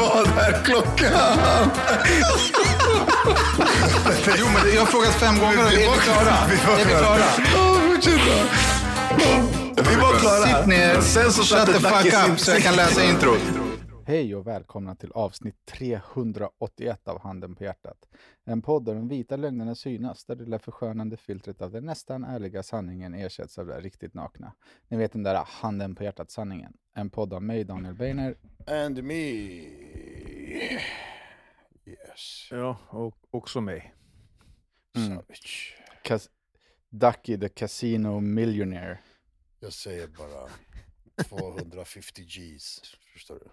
Vad är klockan? Jo, men jag har frågat fem gånger är vi klara? Är vi klara? Ja, fortsätt. Vi var klara. Sitt ner, Sen så shut the fuck up så jag kan läsa introt. Hej och välkomna till avsnitt 381 av Handen på hjärtat. En podd där de vita lögnerna synas, där det lilla förskönande filtret av den nästan ärliga sanningen ersätts av det riktigt nakna. Ni vet den där Handen på hjärtat-sanningen. En podd av mig, Daniel Beiner. And me. Yes. Ja, och också mig. Mm. Savage. Cas- Ducky the Casino Millionaire. Jag säger bara 250 Gs. Förstår du?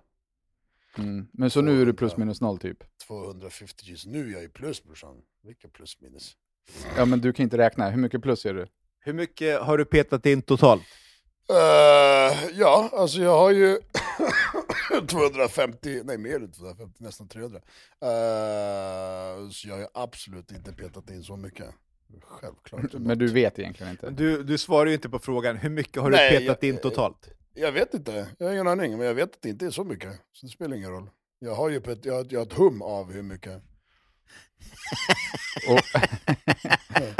Mm. Men så nu är du plus minus noll typ? 250 Gs. Nu är jag i plus brorsan. Vilka plus minus? Ja, men du kan inte räkna. Hur mycket plus är du? Hur mycket har du petat in totalt? Eh, ja, alltså jag har ju 250, nej mer än 250, nästan 300. Eh, så jag har ju absolut inte petat in så mycket. Självklart. Men du vet egentligen inte? Du, du svarar ju inte på frågan, hur mycket har Nej, du petat jag- in totalt? Jag vet inte, jag har ingen aning, men jag vet att det inte är så mycket. Så det spelar ingen roll. Jag har ju ett, jag har, jag har ett hum av hur mycket.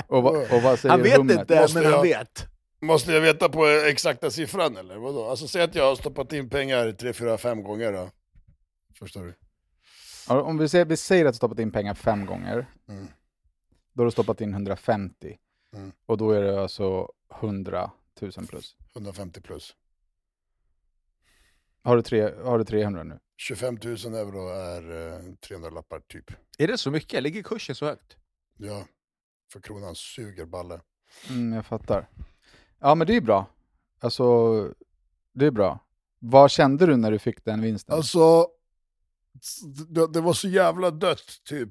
Och, och, och vad säger Han vet rummet? inte, Måste men han jag- vet. Måste jag veta på exakta siffran eller? Vadå? Alltså säg att jag har stoppat in pengar 3, 4, 5 gånger då. Förstår du? Ja, Om vi säger, vi säger att du stoppat in pengar fem gånger, Mm. då har du stoppat in 150. Mm. Och då är det alltså 100 000 plus. 150 plus. Har du, tre, har du 300 nu? 25 000 euro är eh, 300 lappar typ. Är det så mycket? Ligger kursen så högt? Ja, för kronan suger balle. Mm, jag fattar. Ja, men det är bra. Alltså, det är bra. Vad kände du när du fick den vinsten? Alltså, det, det var så jävla dött typ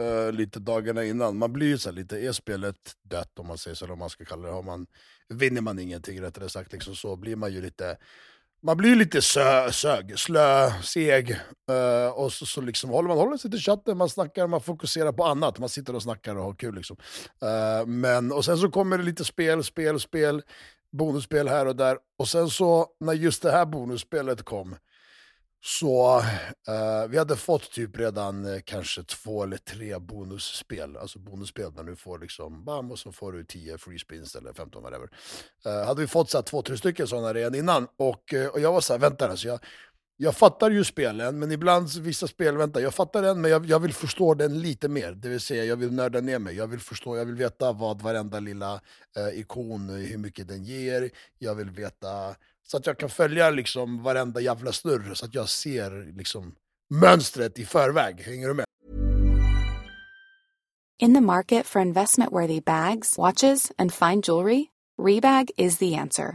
eh, lite dagarna innan. Man blir ju så här lite, är spelet dött om man säger så, eller om man ska kalla det, har man, vinner man ingenting rättare sagt, liksom, så blir man ju lite, man blir lite sö, sög, slö, seg. Uh, och så, så liksom håller man håller sig till chatten, man snackar, man fokuserar på annat. Man sitter och snackar och har kul liksom. Uh, men, och sen så kommer det lite spel, spel, spel, bonusspel här och där. Och sen så, när just det här bonusspelet kom, så eh, vi hade fått typ redan eh, kanske två eller tre bonusspel. Alltså bonusspel när du får liksom bam och så får du 10 free spins eller 15 whatever. Eh, hade vi fått så här, två, tre stycken sådana redan innan och, eh, och jag var så här, vänta alltså jag, jag fattar ju spelen, men ibland vissa spel, vänta, jag fattar den, men jag, jag vill förstå den lite mer. Det vill säga, jag vill nörda ner mig. Jag vill förstå, jag vill veta vad varenda lilla eh, ikon, hur mycket den ger. Jag vill veta, så att jag kan följa liksom varenda jävla snurr, så att jag ser liksom mönstret i förväg. Hänger du med? In the market for investment worthy bags, watches, and fine jewelry, Rebag is the answer.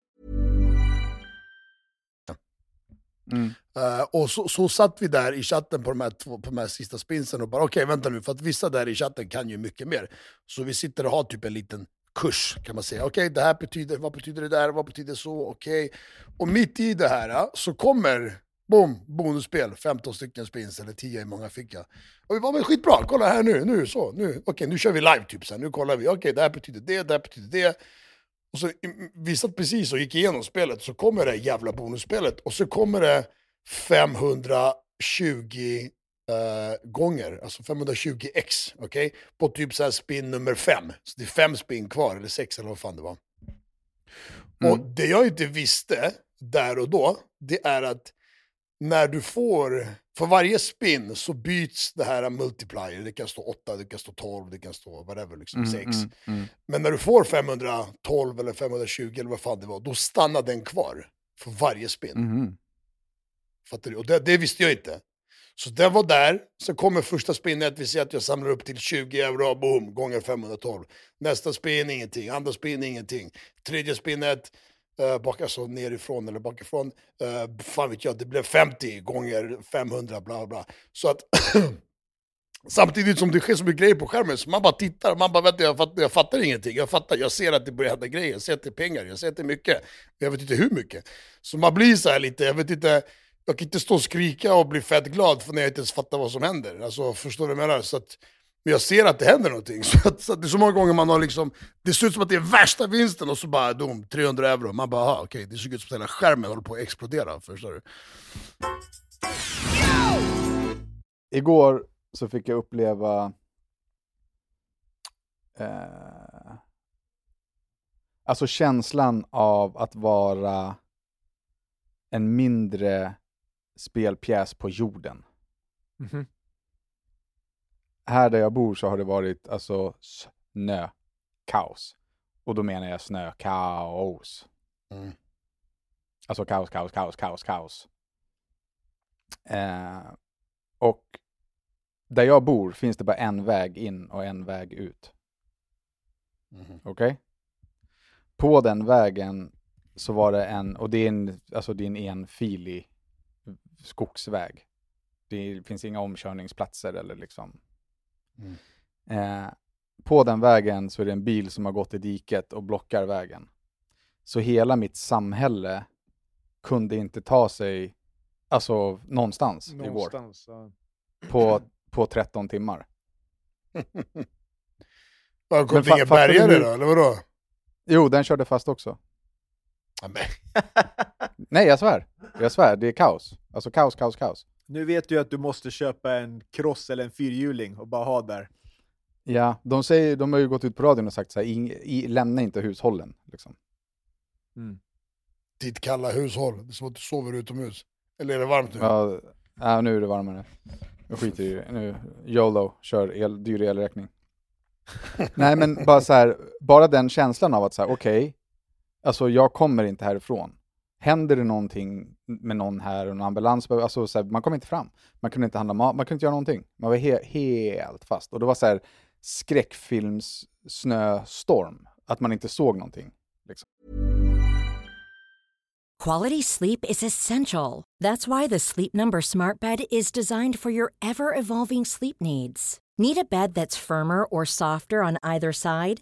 Mm. Eh, och så, så satt vi där i chatten på de här, två, på de här sista spinsen och bara okej vänta nu, för att vissa där i chatten kan ju mycket mer. Så vi sitter och har typ en liten kurs kan man säga. Okej, det här betyder, vad betyder det där, vad betyder så, okej. Och mitt i det här så kommer boom, bonusspel, 15 stycken spins eller 10 i många fick jag. Och vi var men skitbra, kolla här nu, nu så, nu, okej nu kör vi live typ sen, nu kollar vi, okej det här betyder det, det här betyder det. Och så i- vi satt precis och gick igenom spelet, så kommer det jävla bonusspelet och så kommer det 520 eh, gånger, alltså 520x, okej? På typ så spin nummer fem. Så det är fem spin kvar, eller sex eller vad fan det var. Och det jag inte visste där och då, det är att när du får, för varje spin så byts det här multiplier, det kan stå 8, det kan stå 12, det kan stå whatever, liksom 6. Mm, mm. Men när du får 512 eller 520 eller vad fan det var, då stannar den kvar för varje spin. Mhm. Fattar du? Och det, det visste jag inte. Så den var där, så kommer första spinnet, vi ser att jag samlar upp till 20 euro, boom, gånger 512. Nästa spin, ingenting. Andra spin, ingenting. Tredje spinnet, uh, bak, alltså nerifrån eller bakifrån, uh, fan vet jag, det blev 50 gånger 500, bla bla. Så att Samtidigt som det sker så mycket grejer på skärmen, så man bara tittar, man bara vänta jag fattar, jag fattar ingenting, jag fattar, jag ser att det börjar hända grejer, jag ser att det är pengar, jag ser att det är mycket, men jag vet inte hur mycket. Så man blir så här lite, jag vet inte, jag kan inte stå och skrika och bli fett glad för när jag inte ens fattar vad som händer. Alltså förstår du vad jag menar? Så att, men jag ser att det händer någonting. Så, att, så att det är så många gånger man har liksom, det ser ut som att det är värsta vinsten och så bara dom, 300 euro. Man bara, okej, det såg ut som att hela skärmen håller på att explodera. Förstår du? Igår så fick jag uppleva eh, alltså känslan av att vara en mindre spelpjäs på jorden. Mhm. Här där jag bor så har det varit alltså snökaos. Och då menar jag snökaos. Mm. Alltså kaos, kaos, kaos, kaos, kaos. Eh, och där jag bor finns det bara en väg in och en väg ut. Mhm. Okej? På den vägen så var det en, och det är en, alltså det är en enfilig skogsväg. Det finns inga omkörningsplatser eller liksom. Mm. Eh, på den vägen så är det en bil som har gått i diket och blockar vägen. Så hela mitt samhälle kunde inte ta sig, alltså någonstans, igår Någonstans. ja. på, på 13 timmar. Var kom det inga bärgare då, eller vadå? Jo, den körde fast också. Nej, jag svär. Jag svär, det är kaos. Alltså kaos, kaos, kaos. Nu vet du att du måste köpa en cross eller en fyrhjuling och bara ha där. Ja, de, säger, de har ju gått ut på radion och sagt så här, ing, i, lämna inte hushållen. Liksom. ditt kalla hushåll, det är som att du sover utomhus. Eller är det varmt nu? Ja, ja, nu är det varmare. Jag skiter i det. Nu, YOLO, kör el, dyr elräkning. Nej, men bara så här, bara den känslan av att så här, okej, alltså jag kommer inte härifrån. Händer det någonting med någon här och en ambulans, alltså så här, man kom inte fram. Man kunde inte handla mat, man kunde inte göra någonting. Man var he helt fast. Och det var så här skräckfilms snöstorm, att man inte såg någonting. Liksom. Quality sleep is essential. That's why the Sleep Number Smart Bed is designed for your ever evolving sleep needs. Need a bed that's firmer or softer on either side?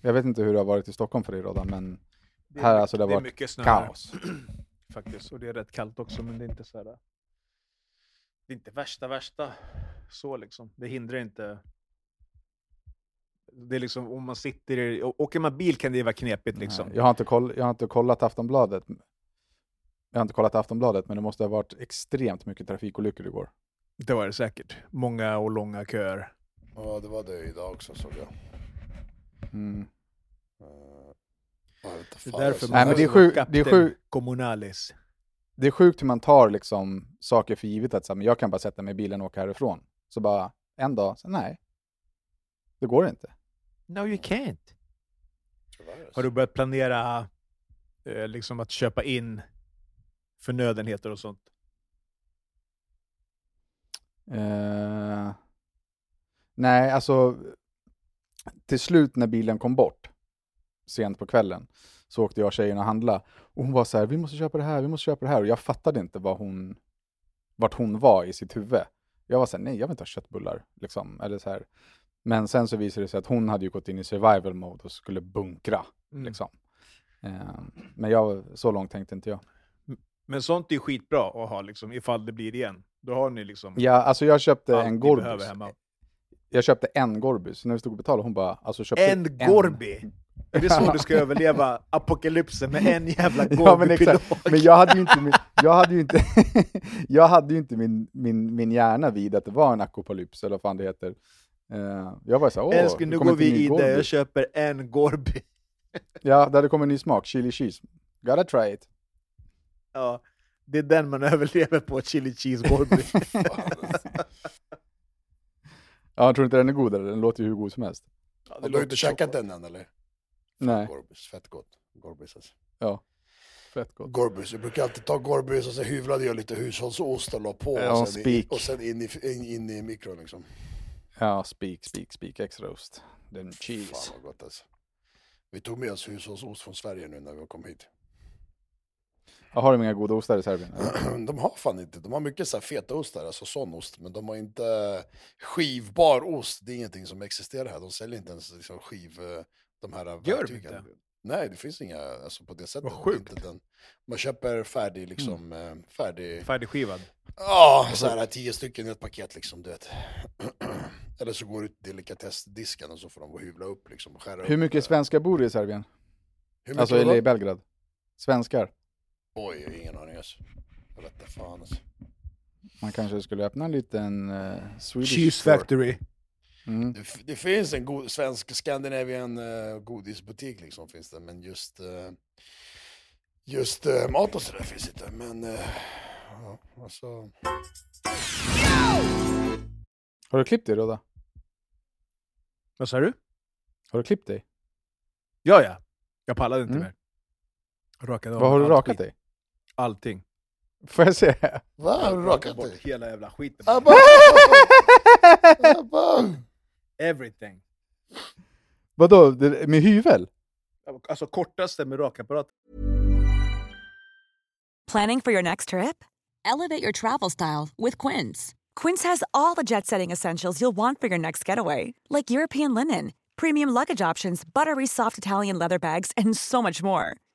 Jag vet inte hur det har varit i Stockholm för dig Rodda, men Det är här mycket- alltså det har det är varit mycket snö här. kaos. Faktiskt. Och det är rätt kallt också, men det är inte så här... Det är inte värsta värsta så liksom. Det hindrar inte. Det är liksom om man sitter i... Åker man bil kan det vara knepigt liksom. Jag har, inte koll, jag har inte kollat Aftonbladet, jag har inte kollat Aftonbladet, men det måste ha varit extremt mycket trafikolyckor igår. Det var det säkert. Många och långa köer. Ja, det var det idag också såg jag. Mm. Inte Det är därför alltså. Nej, men det är sju- det är sju- Kommunalis. Det är sjukt hur man tar liksom saker för givet att så här, men jag kan bara sätta mig i bilen och åka härifrån. Så bara en dag, så nej. Det går inte. No you can't. Alltså. Har du börjat planera eh, liksom att köpa in förnödenheter och sånt? Eh, nej, alltså till slut när bilen kom bort, sent på kvällen, så åkte jag och tjejen och handla. Och hon var så här, vi måste köpa det här, vi måste köpa det här. Och jag fattade inte vad hon, vart hon var i sitt huvud. Jag var så här, nej jag vill inte ha köttbullar. Liksom. Eller så här. Men sen så visade det sig att hon hade ju gått in i survival mode och skulle bunkra. Mm. Liksom. Eh, men jag, så långt tänkte inte jag. Men sånt är skitbra att ha liksom, ifall det blir igen. Då har ni liksom Ja, alltså jag köpte en hemma. Jag köpte en Gorbis. När vi stod och betalade, hon bara, alltså köpte En Gorby! Är det så du ska överleva apokalypsen med en jävla Ja, men Gorby-pilot? Men jag hade ju inte min, jag hade ju inte, jag hade inte min, min, min hjärna vid att det var en akopalyps, eller vad fan det heter. Eh, jag var så åh, Älskling, det nu kommer går vi Gorby. det. Jag köper en Gorby. Ja, det hade kommit en ny smak, chili cheese. Gotta try it. Ja, det är den man överlever på, chili cheese Gorby. Ja, jag tror inte den är god, eller? Den låter ju hur god som helst. Ja, Har du inte käkat den än eller? Nej, Gorbis, fett gott. Gorbis alltså. ja. Fett gott. Gorbis, jag brukar alltid ta Gorbis och så hyvlade jag lite hushållsost och la på Ja, och, sen, i, spik. och sen in i, in, in i mikron liksom. Ja, speak, speak, speak, extra ost. Den cheese. Fan vad gott alltså. Vi tog med oss hushållsost från Sverige nu när vi kom hit. Ja, har de inga goda ostar i Serbien? eller? De har fan inte, de har mycket så här feta ostar, alltså sån ost, men de har inte skivbar ost, det är ingenting som existerar här. De säljer inte ens liksom skiv, eh, de här Gör de inte? Nej, det finns inga, alltså på det sättet. Vad sjukt. Inte den. Man köper färdig, liksom, eh, färdig, Färdigskivad. ja, så här tio stycken i ett paket liksom, du vet. Eller så går du till delikatessdisken och så får de hyvla upp liksom, och skära Hur upp. mycket eh, svenskar bor i Serbien? hur mycket Alltså, eller i Belgrad? Svenskar? Oj, jag har ingen aning alltså. Jag vet inte fan alltså. Man kanske skulle öppna en liten uh, Swedish Cheese store. Factory. Mm. Det, det finns en god, svensk Scandinavian uh, godisbutik liksom finns det, men just, eh, just eh, mat och sådär finns inte. Men uh, ja, alltså, Har du klippt dig Rodda? Vad sa du? Har du klippt dig? Ja, ja. Jag pallade inte Mm. mer. Rakade av Vad har du rakat skit. dig? Allting. Får jag se? vad har du rakat bort dig? hela jävla skiten. Abba! Abba! Everything. Vadå, det- med hyvel? Alltså kortaste med rakapparat. Planning for your next trip? Elevate your travel style with Quince. Quince has all the jet setting essentials you'll want for your next getaway, like European linen, premium luggage options, buttery soft Italian leather bags, and so much more.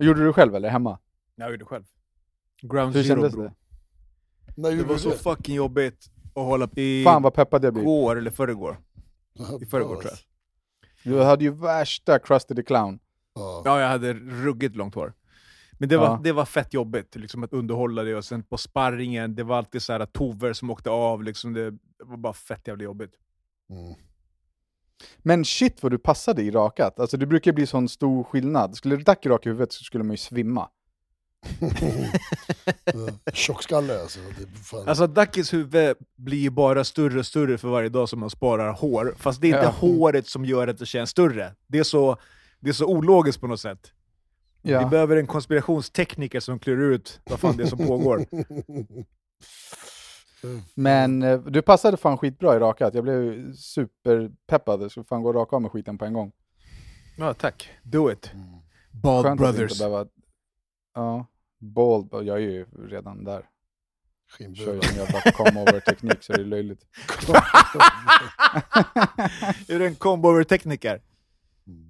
Gjorde du själv eller hemma? Jag gjorde själv. Ground Hur zero kändes bro. det? Det var så fucking jobbigt att hålla på i Fan vad peppad jag blir. går eller förrgår. I förrgår tror jag. Du hade ju värsta Krusty the Clown. Ja. Ja, jag hade ruggigt långt hår. Men det var, Ja. det var fett jobbigt liksom, att underhålla det, och sen på sparringen, det var alltid så här tover som åkte av. Liksom, det, det var bara fett jävla jobbigt. Mm. Men shit vad du passade i rakat. Alltså det brukar bli sån stor skillnad. Skulle Ducky raka huvudet så skulle man ju svimma. Tjockskalle alltså. Fan. Alltså Dackis huvud blir ju bara större och större för varje dag som man sparar hår. Fast det är inte Ja. håret som gör att det känns större. Det är så, det är så ologiskt på något sätt. Vi Ja. behöver en konspirationstekniker som klurar ut vad fan det är som pågår. Men eh, du passade fan skitbra i rakat. Jag blev superpeppad. Jag skulle fan gå och raka av med skiten på en gång. Ja, tack. Do it. Bald Skönt Brothers. behöva... Ja, bald. Jag är ju redan där. Kör ju en jävla come-over-teknik så det är löjligt. är du en combo-over-tekniker?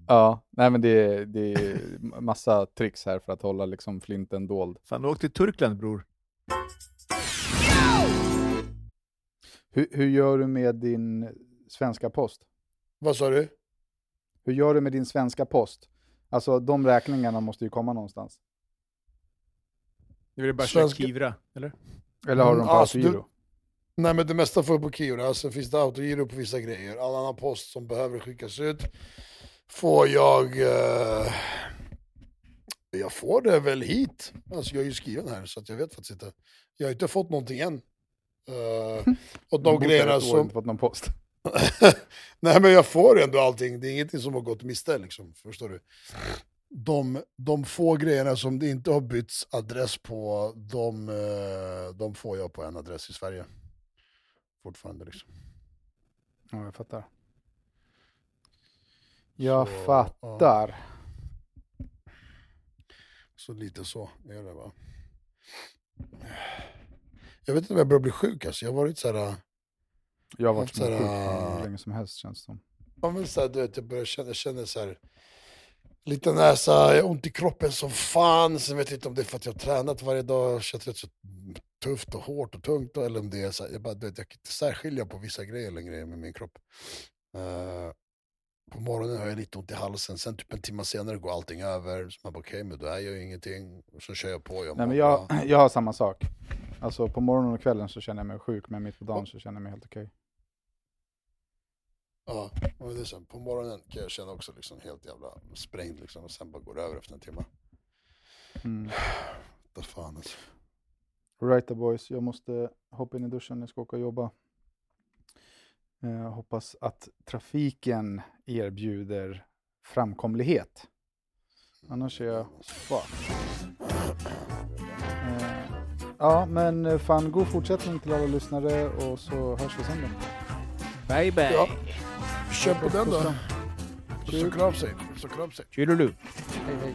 Ja, nej men det är, det är massa tricks här för att hålla liksom flinten dold. Fan, du åkte till Turkland bror. Hur, hur gör du med din svenska post? Vad sa du? Hur gör du med din svenska post? Alltså de räkningarna måste ju komma någonstans. Det är bara köra Svenska- Kivra, eller? Eller har du Mm, dem på alltså, autogiro? Nej men det mesta får jag på Kivra, alltså finns det autogiro på vissa grejer. All annan post som behöver skickas ut får jag... Eh, jag får det väl hit. Alltså jag är ju skriven här så att jag vet faktiskt inte. Jag har inte fått någonting än. Eh, och de grejerna som... inte fått någon post. Nej men jag får ändå allting, det är ingenting som har gått miste liksom, förstår du? De, de få grejerna som det inte har bytts adress på, de, eh, de får jag på en adress i Sverige. Fortfarande liksom. Ja, jag fattar. Jag Så, fattar. Så lite så är det va. Jag vet inte om jag börjar bli sjuk alltså, jag har varit så här... Jag har varit Så här, småsjuk hur länge som helst känns det som. Ja men så här, du vet, jag börjar känna, jag känner så här, lite näsa, jag har ont i kroppen som fan. Sen vet jag inte om det är för att jag har tränat varje dag, och känns rätt så tufft och hårt och tungt. Eller om det är så här, jag, bara, du vet, jag kan inte särskilja på vissa grejer längre med min kropp. Eh, på morgonen har jag lite ont i halsen, sen typ en timme senare går allting över. Så man bara okej, men då är jag ju ingenting. Och så kör jag på. Jag Nej, men jag, jag har samma sak. Alltså på morgonen och kvällen så känner jag mig sjuk, men mitt på dagen så känner jag mig helt okej. Ja, men det är så, på morgonen kan jag känna också liksom helt jävla sprängd liksom, och sen bara går det över efter en timme. Mm. Vad fan alltså. Right the boys, jag måste hoppa in i duschen, jag ska åka och jobba. Jag hoppas att trafiken erbjuder framkomlighet. Annars är jag fucked. Ja, men eh, fan god fortsättning till alla lyssnare och så hörs vi sen då. Bye bye. Ja. Kör på den då. Puss Puss och kram sig. Kram sig. Tjurulu. Hej hej.